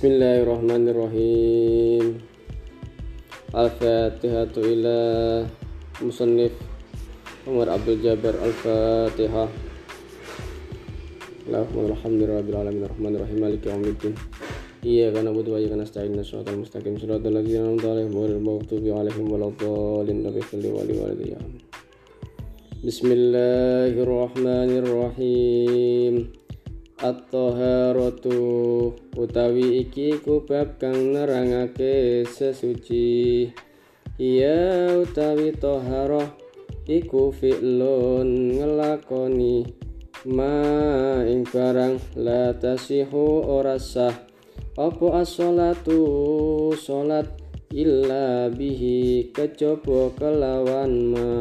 Bismillahirrahmanirrahim. Al-Fatihatu ila Musannif Umar Abdul Jabbar Al-Fatihah. Alhamdulillahirrahmanirrahim Ar-Rahmanirrahim Maliki yawmiddin Iyyaka na'budu wa iyyaka nasta'in Shiratal mustaqim Shiratal ladzina an'amta 'alaihim 'alaihim waladdallin. Nabi salli wa alihi wa Bismillahirrahmanirrahim At-taharatu utawi iki ku bab kang nerangake sesuci. Iya utawi toharoh iku fi'lun ngelakoni. Ma ing barang la tasihu ora sah. Apa as-sholatu salat illa bihi kelawan ma.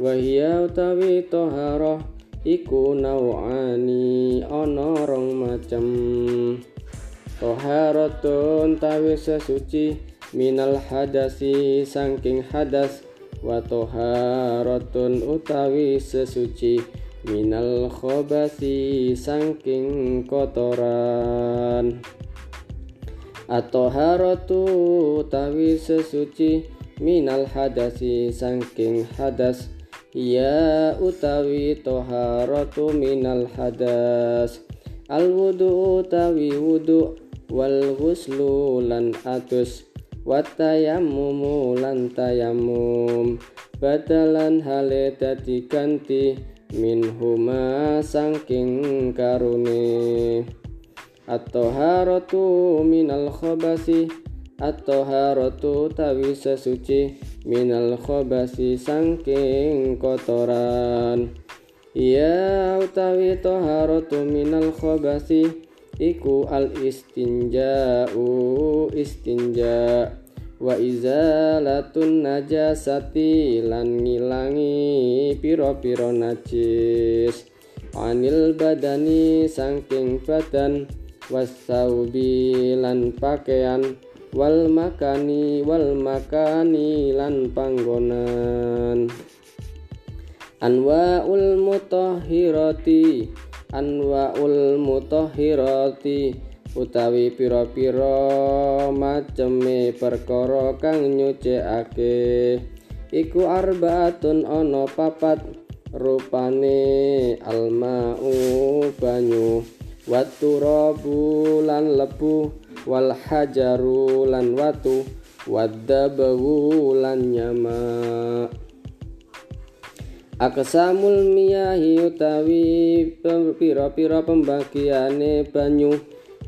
Wahia utawi toharoh iku nawani ana rong macem. Toharatun tawi sesuci minal hadasi saking hadas. Wa toharatun utawi sesuci minal khobasi saking kotoran. Atau haratu tawi sesuci minal hadasi saking hadas Ya utawi toharatu minal hadas. Al wudu utawi wudu Wal ghuslu lan atus Watayamumu lan tayamum Badalan hale dadi ganti Minhuma sangking karune At-toharatu minal khobasi At-toharatu tawi sesuci minal khobasi sangking kotoran. Ya utawi toharotu minal khobasi iku al istinja'u istinja. Wa izalatun najasati lan ngilangi piro-piro najis. Anil badani sangking badan wasaubi lan pakaian wal makani wal makani lan panggonan. Anwaul mutahhirati anwaul mutahhirati utawi pira-pira maceme perkara kang nyucikake. Iku arbaatun ana papat rupane almau banyu. Waturabu lan lebu wal hajaru lan watu waddabahu lan nyama. Aksamul miyahi utawi pira-pira pembagiane banyu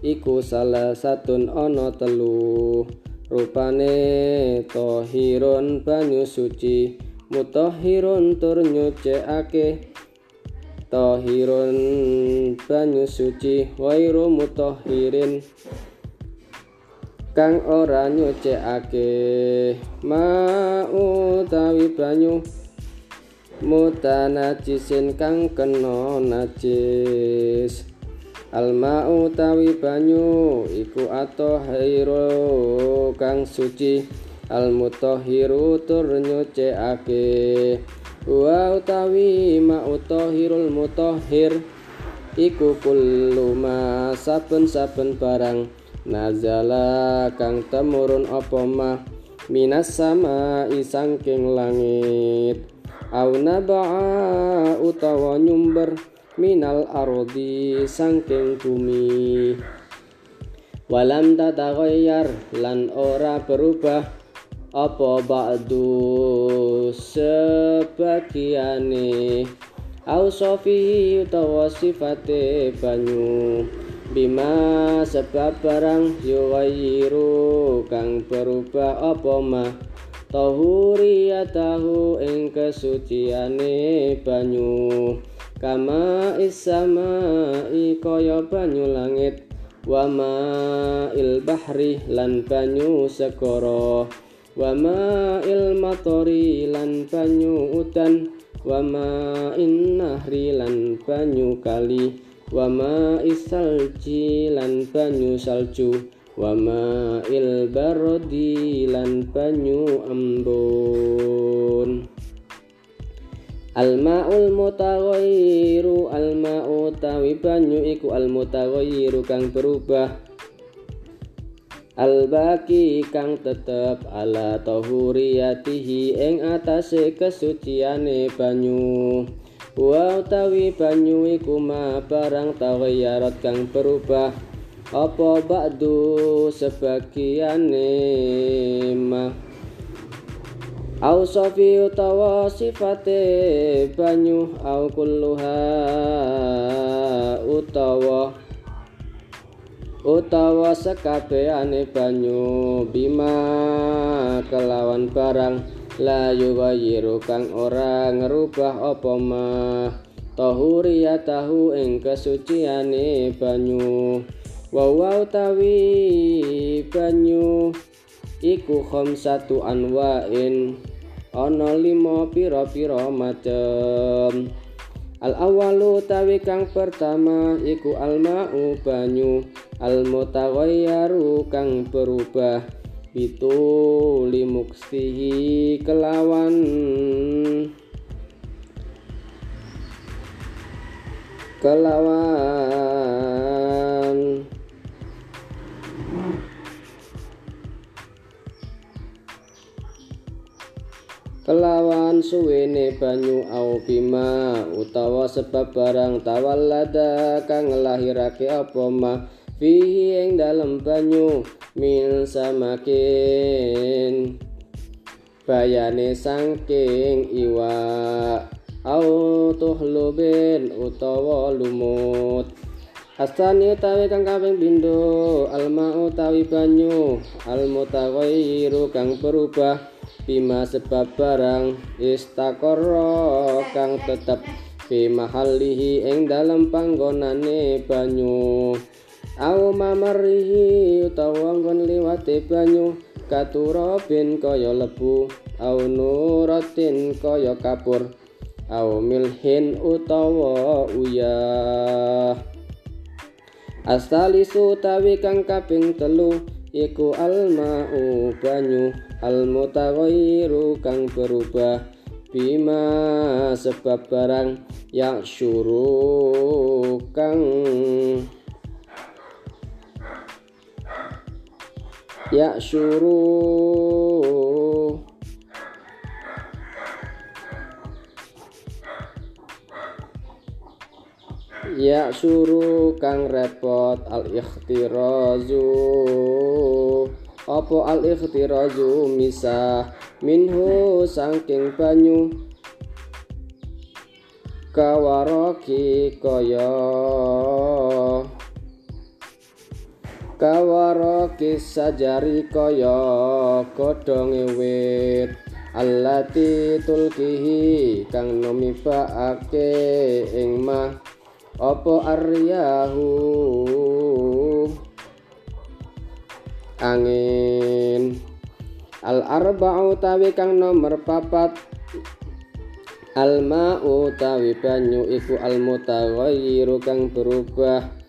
iku salah satun ana telu. Rupane tohirun banyu suci mutahhirun tur nyucikake. Tohirun banyu suci wairu mutahhirin kang ora nyucikake. Mau utawi banyu. Mutanajisin kang kena najis. Alma utawi banyu iku ato hairu kang suci. Al mutahhiru tur nyucikake. Wa utawi ma utahhirul mutahhir iku kullu ma saben-saben barang nazala kang temurun apa mah? Minas sama isangking langit. Au naba'a utawa nyumber minal ardi sangking bumi. Walam tataghayyar lan ora berubah. Apa ba'du sebagiane? Au sofi utawa sifate banyu bima sebab barang yuwayiru kang berubah apa mah tahuriyatahu ing kesuciane banyu. Kama isama kaya banyu langit. Wama il bahri lan banyu segara. Wama il matori lan banyu udan. Wama in nahri lan banyu kali wama isalji lan banyu salju. Wama il barodi lan banyu ambon. Almaul mutaghayyiru alma'u tawi banyu iku al mutaghayyiru kang berubah. Al-baki kang tetep ala tahuriyatihi ing atase kesuciane banyu Wa utawi banyu iku ma barang taghayyarot kang berubah. Apa ba'du sebagiane ma? Au sofi utawa sifate banyu au kulluha utawa utawa sekabehane banyu bima kelawan barang la yughayyiru kang ora ngerubah apa mah tahuriyatahu ing kesuciane banyu. Wa wa utawi banyu. Iku khamsatu anwa'in. Ana lima pira-pira macem. Al awalu tawi kang pertama iku alma'u banyu. Al mutaghayyaru kang berubah itu limuksihi kelawan. Kelawan. Kelawan suwene banyu au bima utawa sebab barang tawallada kang ngelahirake apa ma. Fihi ing dalem banyu min samakin. Bayane sangking iwa. Au tuhlubin utawa lumut. Asani utawi kang kaping pindho. Alma utawi banyu. Al mutaghayyiru kang berubah. Bima sebab barang istakoro kang tetep. Fi mahallihi ing dalem panggonane banyu au mamarihi utawa nggon liwate banyu katuro bin kaya lebu au nuratin kaya kapur au milhin utawa uyah. Astalisu tawi kang kaping telu iku alma'u banyu al mutaghayyiru kang berubah bima sebab barang ya syuru kang ya syuru ya syuru kang repot al ikhtirazu apa al ikhtirazu misah minhu saking banyu. Kawaroki kaya kawaroki sajari kaya godhonge wit. Allati tulkihi kang nomibaake ing mah apa aryahu? Angin. Al arba'u tawi kang nomor papat. Al ma'u tawi banyu iku al mutaghayyiru kang berubah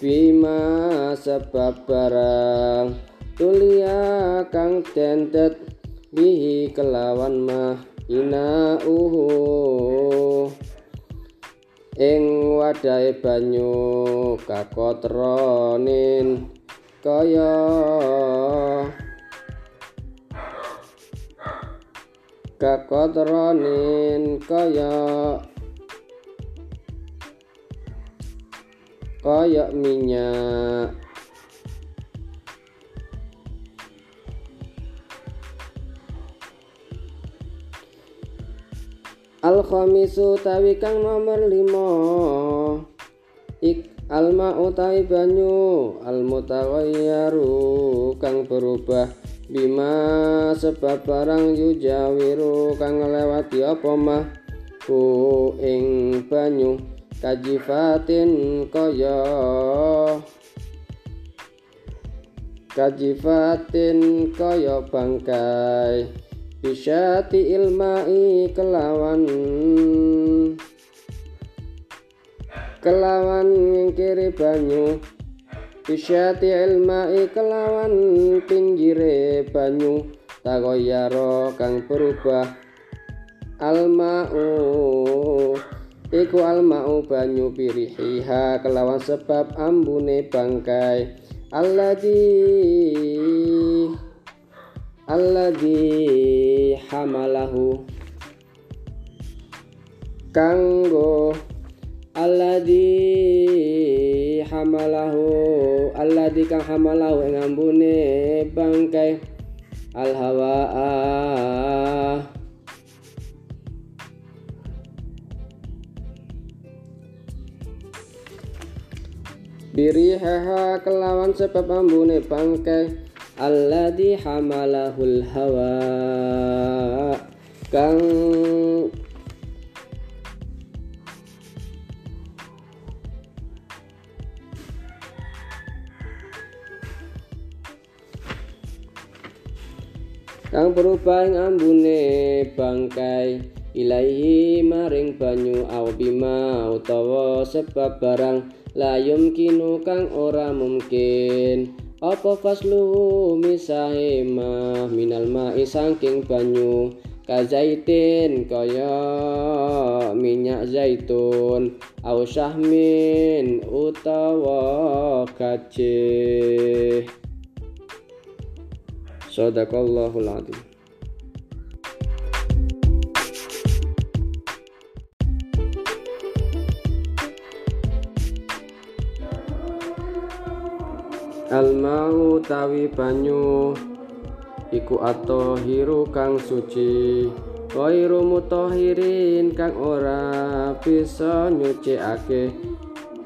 bima sebab barang tulia kang tentet bihi kelawan mah ina uhu ing wadahe banyu kakotronin kaya kakotronin kaya kaya minyak. Al khamisu tawi kang nomor lima. Ik alma utawi banyu. Al mutaghayyaru kang berubah bima sebab barang yujawiru kang ngelewati apa mah? Ku ing banyu kajifatin kaya kajifatin kaya bangkai. Bisyati ilmai kelawan. Kelawan ngingkiri banyu. Bisyati ilmai kelawan pinggire banyu. Tagoyaro kang berubah. Almau iku almau banyu pirihiha kelawan sebab ambune bangkai. Alladzi alladzi hamalahu kanggo. Alladzi hamalahu alladzi kang hamalahu ing ambune bangkai. Al hawaa birihaha kelawan sebab ambune bangkai. Alladzi hamalahul hawa. Kang. Kang berubah ambune bangkai. Ilahi maring banyu awbima utawa sebab barang layum kinu kang ora mungkin. Apa faslu misahe ma minal ma'i saking banyu? Kazaitin kaya minyak zaitun. Au syahmin utawa kace Sadaqallahul adzim Almau tawi banyu iku ato hiru kang suci. Wairu mutahirin kang ora bisa nyucikake.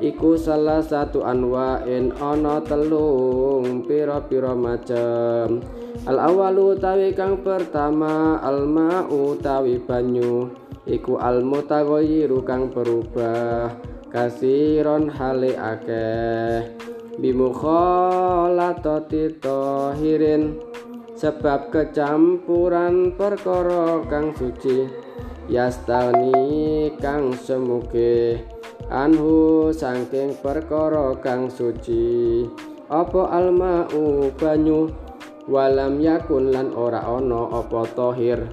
Iku salah satu anwa'in ana telung pira-pira macem. Al awalu tawi kang pertama al ma'u tawi banyu Iku al mutaghayyiru kang berubah kasiron hale akeh bimukhalatati tahirin sebab kecampuran perkara kang suci yastani kang semuge anhu saking perkara kang suci. Apa almau banyu? Walam yakun lan ora ana apa tahir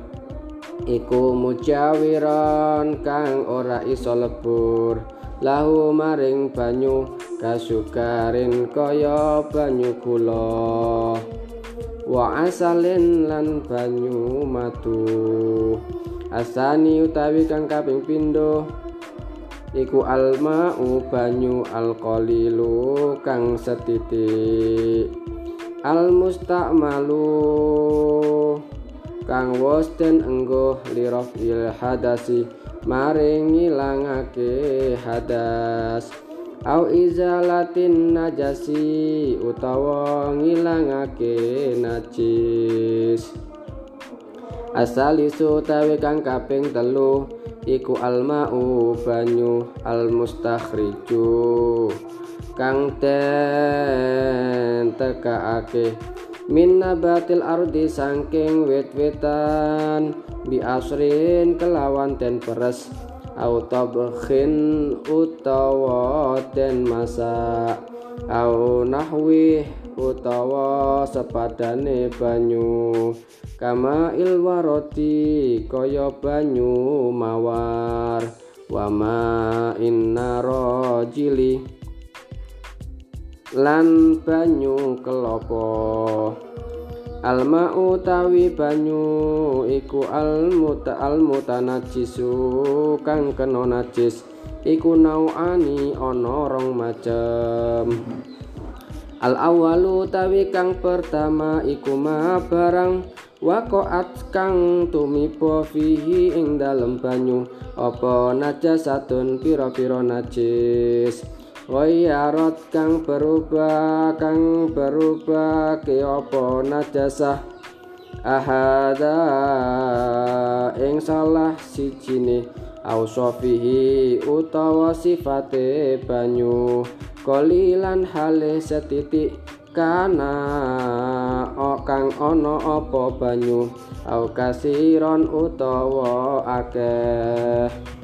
iku mujawiran kang ora iso lebur lahu maring banyu kasukarin kaya banyu kula. Wa asalin lan banyu matu asani utawi kang kaping pindho iku almau banyu alqalilu kang setitik al mustamalu kang wos den enggo lirafil hadasi maring ngilangake hadas. Au izalatin najasi utawa ngilangake najis. Asalisu tawi kang kaping telu iku almau banyu almustakhriju kang den tekaake min nabatil ardi saking wit-witan. Bi asrin kelawan ten peres. Au tabkhin utawa den masak au nahwi utawa sepadane banyu. Kama ilwaroti kaya banyu mawar. Wama inna rajili lan banyu kelopo Alma utawi banyu iku almuta kang kena najis. Iku nauani ana rong macem. Al awalu utawi kang pertama iku ma barang waqaat kang tumiba fihi ing dalem banyu. Apa najasatun pira-pira najis Wayarat kang berubah kang berubah ke apa najasah? Ahada ing salah sijine ausofihi utawa sifate banyu. Kolilan hale setitik kana o kang ana apa banyu? Au kasiron utawa akeh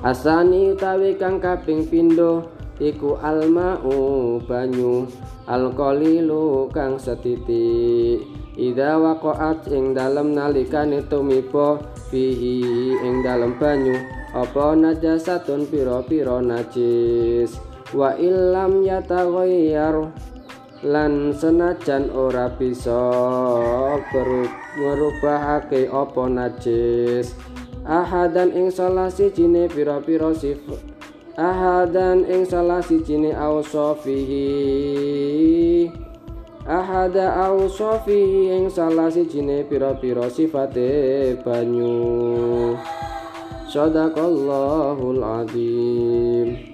Asani utawi kang kaping pindho iku almau banyu alqalilu kang setitik. Ida waqa'at ing dalem nalikane tumiba fihi ing dalem banyu. Apa najasatun pira-pira najis? Wa illam yataghayyar lan senajan ora bisa ngerubahake apa najis ahadan ing salah sijine pira-pira sifat. Ahadan ing salah sijine ahada ausofihi ing salah sijine pira-pira sifate banyu. Sadaqallahul azim